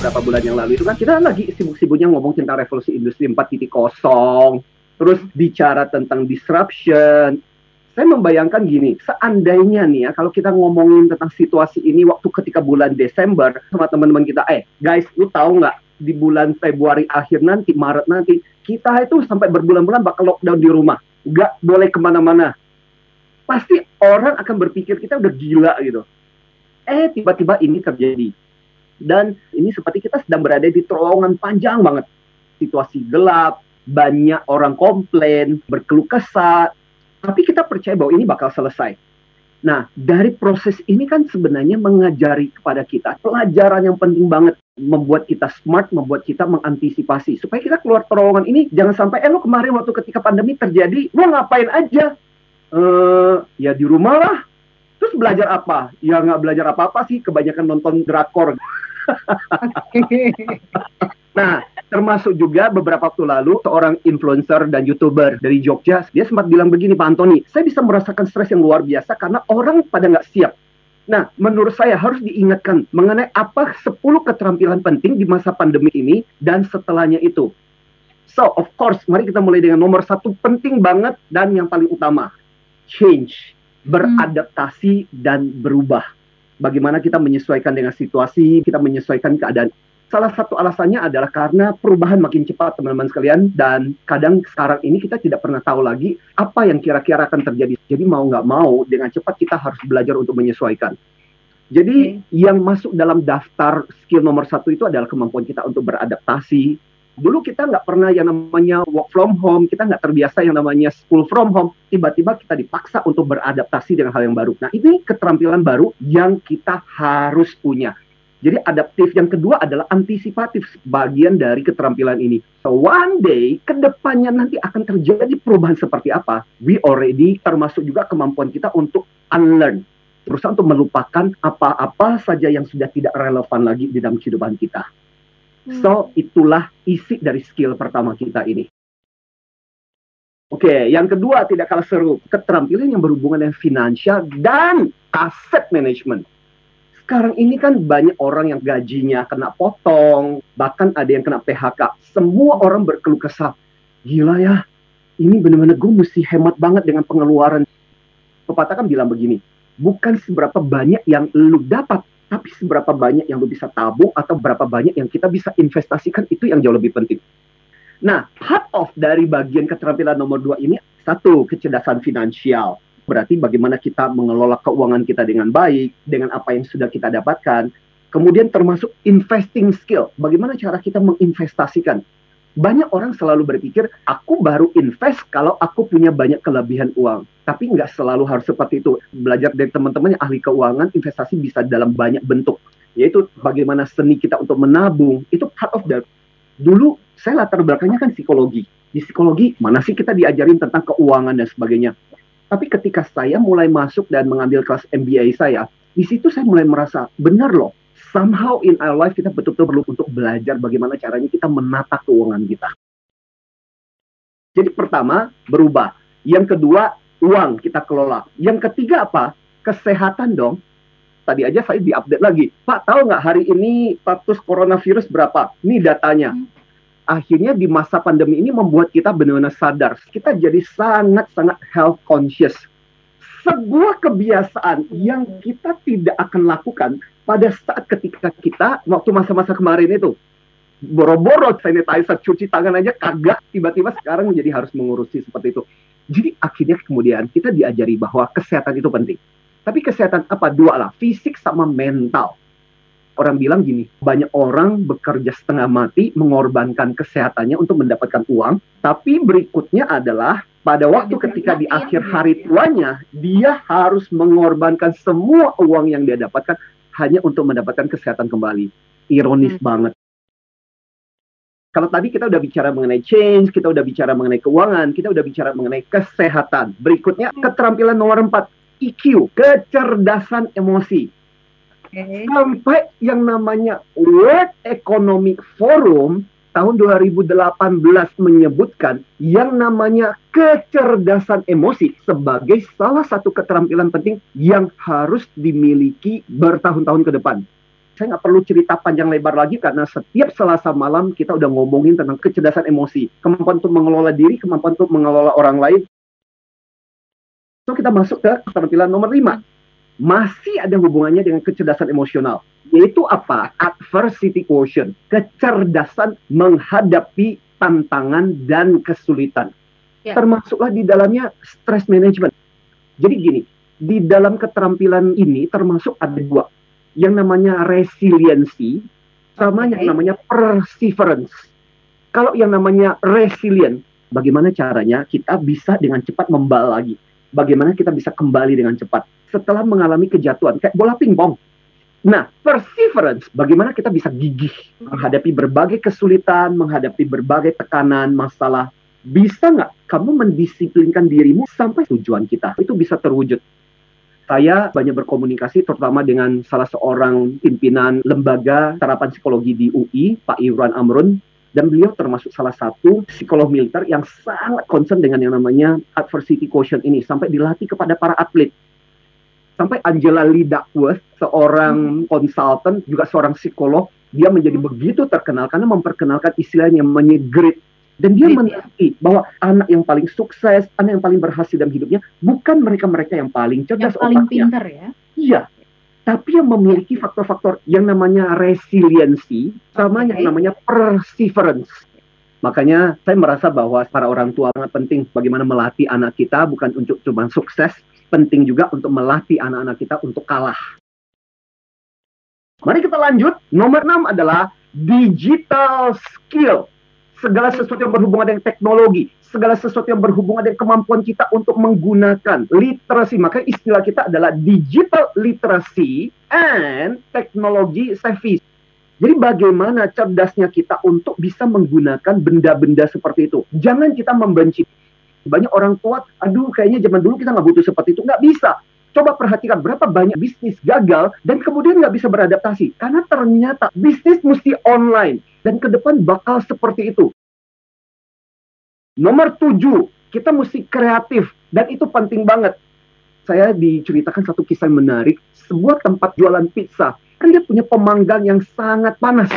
beberapa bulan yang lalu itu kan kita lagi sibuk-sibuknya ngomong tentang revolusi industri 4.0, terus bicara tentang disruption. Saya membayangkan gini, seandainya nih ya kalau kita ngomongin tentang situasi ini waktu ketika bulan Desember sama teman-teman kita, eh guys, lu tahu nggak di bulan Februari akhir nanti, Maret nanti, kita itu sampai berbulan-bulan bakal lockdown di rumah, nggak boleh ke mana-mana. Pasti orang akan berpikir kita udah gila gitu. Eh tiba-tiba ini terjadi dan ini seperti kita sedang berada di terowongan panjang banget. Situasi gelap, banyak orang komplain, berkeluh kesah, tapi kita percaya bahwa ini bakal selesai. Nah, dari proses ini kan sebenarnya mengajari kepada kita pelajaran yang penting banget, membuat kita smart, membuat kita mengantisipasi supaya kita keluar terowongan ini jangan sampai eh lo kemarin waktu ketika pandemi terjadi lo ngapain aja? Eh ya di rumah lah. Terus belajar apa? Ya nggak belajar apa-apa sih, kebanyakan nonton drakor. nah, termasuk juga beberapa waktu lalu seorang influencer dan youtuber dari Jogja, dia sempat bilang begini Pak Antoni, saya bisa merasakan stres yang luar biasa karena orang pada nggak siap. Nah, menurut saya harus diingatkan mengenai apa 10 keterampilan penting di masa pandemi ini dan setelahnya itu. So, of course, mari kita mulai dengan nomor satu penting banget dan yang paling utama, change, beradaptasi dan berubah bagaimana kita menyesuaikan dengan situasi, kita menyesuaikan keadaan. Salah satu alasannya adalah karena perubahan makin cepat teman-teman sekalian dan kadang sekarang ini kita tidak pernah tahu lagi apa yang kira-kira akan terjadi. Jadi mau nggak mau dengan cepat kita harus belajar untuk menyesuaikan. Jadi okay. yang masuk dalam daftar skill nomor satu itu adalah kemampuan kita untuk beradaptasi, dulu kita nggak pernah yang namanya work from home, kita nggak terbiasa yang namanya school from home. Tiba-tiba kita dipaksa untuk beradaptasi dengan hal yang baru. Nah, ini keterampilan baru yang kita harus punya. Jadi adaptif yang kedua adalah antisipatif bagian dari keterampilan ini. So one day ke depannya nanti akan terjadi perubahan seperti apa? We already termasuk juga kemampuan kita untuk unlearn, berusaha untuk melupakan apa-apa saja yang sudah tidak relevan lagi di dalam kehidupan kita. So, itulah isi dari skill pertama kita ini. Oke, okay, yang kedua tidak kalah seru, keterampilan yang berhubungan dengan finansial dan aset management. Sekarang ini kan banyak orang yang gajinya kena potong, bahkan ada yang kena PHK. Semua orang berkeluh kesah. Gila ya, ini benar-benar gue mesti hemat banget dengan pengeluaran. Pepatah kan bilang begini, bukan seberapa banyak yang lu dapat, tapi seberapa banyak yang lu bisa tabung atau berapa banyak yang kita bisa investasikan itu yang jauh lebih penting. Nah, part of dari bagian keterampilan nomor dua ini satu kecerdasan finansial. Berarti bagaimana kita mengelola keuangan kita dengan baik, dengan apa yang sudah kita dapatkan. Kemudian termasuk investing skill. Bagaimana cara kita menginvestasikan banyak orang selalu berpikir aku baru invest kalau aku punya banyak kelebihan uang. Tapi nggak selalu harus seperti itu. Belajar dari teman-teman yang ahli keuangan, investasi bisa dalam banyak bentuk. Yaitu bagaimana seni kita untuk menabung. Itu part of that. Dulu saya latar belakangnya kan psikologi. Di psikologi mana sih kita diajarin tentang keuangan dan sebagainya. Tapi ketika saya mulai masuk dan mengambil kelas MBA saya, di situ saya mulai merasa benar loh somehow in our life kita betul-betul perlu untuk belajar bagaimana caranya kita menata keuangan kita. Jadi pertama, berubah. Yang kedua, uang kita kelola. Yang ketiga apa? Kesehatan dong. Tadi aja saya diupdate lagi. Pak, tahu nggak hari ini status coronavirus berapa? Ini datanya. Hmm. Akhirnya di masa pandemi ini membuat kita benar-benar sadar. Kita jadi sangat-sangat health conscious. Sebuah kebiasaan yang kita tidak akan lakukan pada saat ketika kita waktu masa-masa kemarin itu boro-boro sanitizer cuci tangan aja kagak tiba-tiba sekarang menjadi harus mengurusi seperti itu. Jadi akhirnya kemudian kita diajari bahwa kesehatan itu penting. Tapi kesehatan apa? Dua lah fisik sama mental. Orang bilang gini banyak orang bekerja setengah mati mengorbankan kesehatannya untuk mendapatkan uang tapi berikutnya adalah pada waktu ketika di akhir hari tuanya dia harus mengorbankan semua uang yang dia dapatkan hanya untuk mendapatkan kesehatan kembali. Ironis hmm. banget. Kalau tadi kita udah bicara mengenai change, kita udah bicara mengenai keuangan, kita udah bicara mengenai kesehatan. Berikutnya hmm. keterampilan nomor empat, EQ, kecerdasan emosi. Okay. Sampai yang namanya World Economic Forum tahun 2018 menyebutkan yang namanya kecerdasan emosi sebagai salah satu keterampilan penting yang harus dimiliki bertahun-tahun ke depan. Saya nggak perlu cerita panjang lebar lagi karena setiap Selasa malam kita udah ngomongin tentang kecerdasan emosi, kemampuan untuk mengelola diri, kemampuan untuk mengelola orang lain. So kita masuk ke keterampilan nomor 5. Masih ada hubungannya dengan kecerdasan emosional. Yaitu apa? Adversity quotient. Kecerdasan menghadapi tantangan dan kesulitan. Ya. Termasuklah di dalamnya stress management. Jadi gini, di dalam keterampilan ini termasuk ada dua yang namanya resiliensi sama okay. yang namanya perseverance. Kalau yang namanya resilient, bagaimana caranya kita bisa dengan cepat membal lagi? Bagaimana kita bisa kembali dengan cepat setelah mengalami kejatuhan kayak bola pingpong. Nah, perseverance, bagaimana kita bisa gigih menghadapi berbagai kesulitan, menghadapi berbagai tekanan, masalah. Bisa nggak kamu mendisiplinkan dirimu sampai tujuan kita? Itu bisa terwujud saya banyak berkomunikasi terutama dengan salah seorang pimpinan lembaga terapan psikologi di UI, Pak Iwan Amrun, dan beliau termasuk salah satu psikolog militer yang sangat concern dengan yang namanya adversity quotient ini sampai dilatih kepada para atlet. Sampai Angela Lee Duckworth, seorang konsultan, juga seorang psikolog, dia menjadi begitu terkenal karena memperkenalkan istilahnya menyegrit dan dia mengerti bahwa anak yang paling sukses, anak yang paling berhasil dalam hidupnya bukan mereka-mereka yang paling cerdas yang paling otaknya. pintar ya. Iya. Tapi yang memiliki faktor-faktor yang namanya resiliensi sama okay. yang namanya perseverance. Makanya saya merasa bahwa para orang tua sangat penting bagaimana melatih anak kita bukan untuk cuma sukses, penting juga untuk melatih anak-anak kita untuk kalah. Mari kita lanjut. Nomor 6 adalah digital skill segala sesuatu yang berhubungan dengan teknologi, segala sesuatu yang berhubungan dengan kemampuan kita untuk menggunakan literasi. Maka istilah kita adalah digital literacy and technology savvy. Jadi bagaimana cerdasnya kita untuk bisa menggunakan benda-benda seperti itu. Jangan kita membenci. Banyak orang tua, aduh kayaknya zaman dulu kita nggak butuh seperti itu. Nggak bisa. Coba perhatikan berapa banyak bisnis gagal dan kemudian nggak bisa beradaptasi. Karena ternyata bisnis mesti online. Dan ke depan bakal seperti itu. Nomor tujuh, kita mesti kreatif. Dan itu penting banget. Saya diceritakan satu kisah yang menarik. Sebuah tempat jualan pizza. Kan dia punya pemanggang yang sangat panas.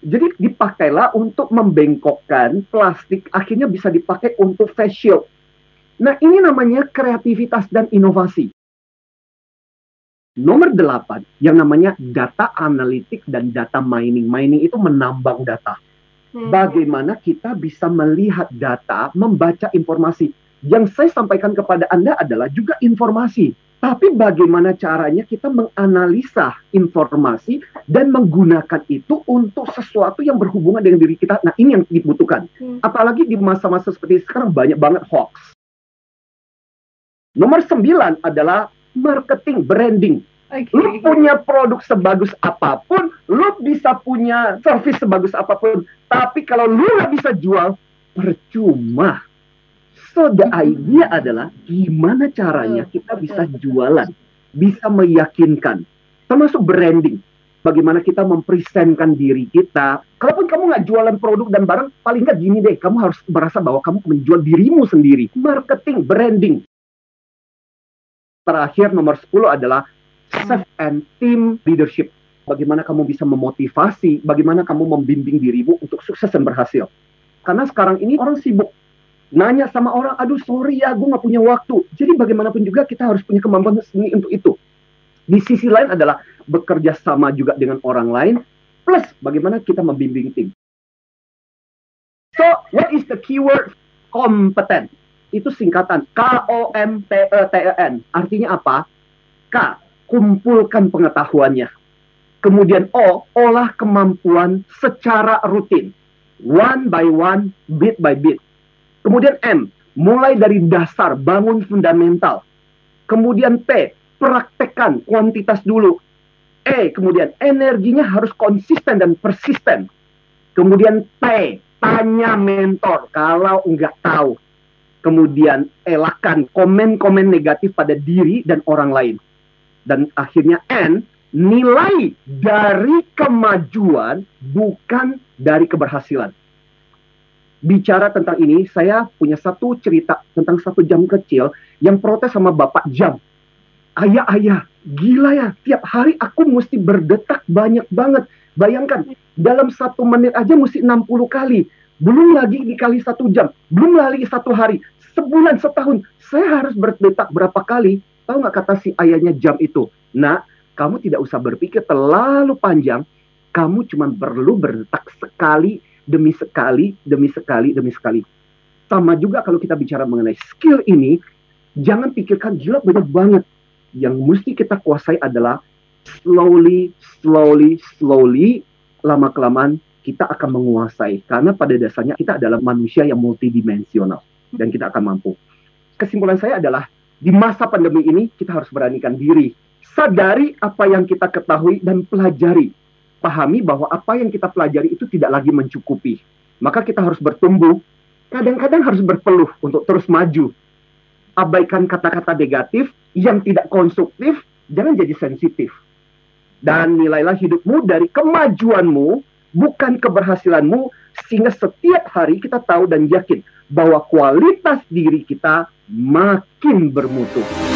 Jadi dipakailah untuk membengkokkan plastik. Akhirnya bisa dipakai untuk face shield. Nah ini namanya kreativitas dan inovasi. Nomor delapan, yang namanya data analitik dan data mining. Mining itu menambang data. Hmm. Bagaimana kita bisa melihat data, membaca informasi. Yang saya sampaikan kepada Anda adalah juga informasi. Tapi bagaimana caranya kita menganalisa informasi dan menggunakan itu untuk sesuatu yang berhubungan dengan diri kita. Nah ini yang dibutuhkan. Hmm. Apalagi di masa-masa seperti sekarang banyak banget hoax. Nomor sembilan adalah marketing, branding. Okay. Lu punya produk sebagus apa pun, lu bisa punya service sebagus apa pun, tapi kalau lu nggak bisa jual, percuma. So the idea adalah gimana caranya kita bisa jualan, bisa meyakinkan, termasuk branding. Bagaimana kita mempresentkan diri kita. Kalaupun kamu nggak jualan produk dan barang, paling nggak gini deh, kamu harus merasa bahwa kamu menjual dirimu sendiri. Marketing, branding, terakhir nomor 10 adalah self and team leadership. Bagaimana kamu bisa memotivasi, bagaimana kamu membimbing dirimu untuk sukses dan berhasil. Karena sekarang ini orang sibuk. Nanya sama orang, aduh sorry ya, gue gak punya waktu. Jadi bagaimanapun juga kita harus punya kemampuan sendiri untuk itu. Di sisi lain adalah bekerja sama juga dengan orang lain, plus bagaimana kita membimbing tim. So, what is the keyword kompetent? itu singkatan K O M P E T E N. Artinya apa? K, kumpulkan pengetahuannya. Kemudian O, olah kemampuan secara rutin. One by one, bit by bit. Kemudian M, mulai dari dasar, bangun fundamental. Kemudian P, praktekkan kuantitas dulu. E, kemudian energinya harus konsisten dan persisten. Kemudian T, tanya mentor kalau enggak tahu kemudian elakkan komen-komen negatif pada diri dan orang lain. Dan akhirnya N, nilai dari kemajuan bukan dari keberhasilan. Bicara tentang ini, saya punya satu cerita tentang satu jam kecil yang protes sama bapak jam. Ayah, ayah, Gila ya, tiap hari aku mesti berdetak banyak banget. Bayangkan, dalam satu menit aja mesti 60 kali. Belum lagi dikali satu jam. Belum lagi satu hari. Sebulan, setahun. Saya harus berdetak berapa kali? Tahu nggak kata si ayahnya jam itu? Nah, kamu tidak usah berpikir terlalu panjang. Kamu cuma perlu berdetak sekali demi sekali, demi sekali, demi sekali. Sama juga kalau kita bicara mengenai skill ini, jangan pikirkan gila banyak banget yang mesti kita kuasai adalah slowly, slowly, slowly, lama kelamaan kita akan menguasai karena pada dasarnya kita adalah manusia yang multidimensional dan kita akan mampu. Kesimpulan saya adalah di masa pandemi ini kita harus beranikan diri, sadari apa yang kita ketahui dan pelajari. Pahami bahwa apa yang kita pelajari itu tidak lagi mencukupi. Maka kita harus bertumbuh, kadang-kadang harus berpeluh untuk terus maju. Abaikan kata-kata negatif, yang tidak konstruktif, jangan jadi sensitif. Dan nilailah hidupmu dari kemajuanmu, bukan keberhasilanmu, sehingga setiap hari kita tahu dan yakin bahwa kualitas diri kita makin bermutu.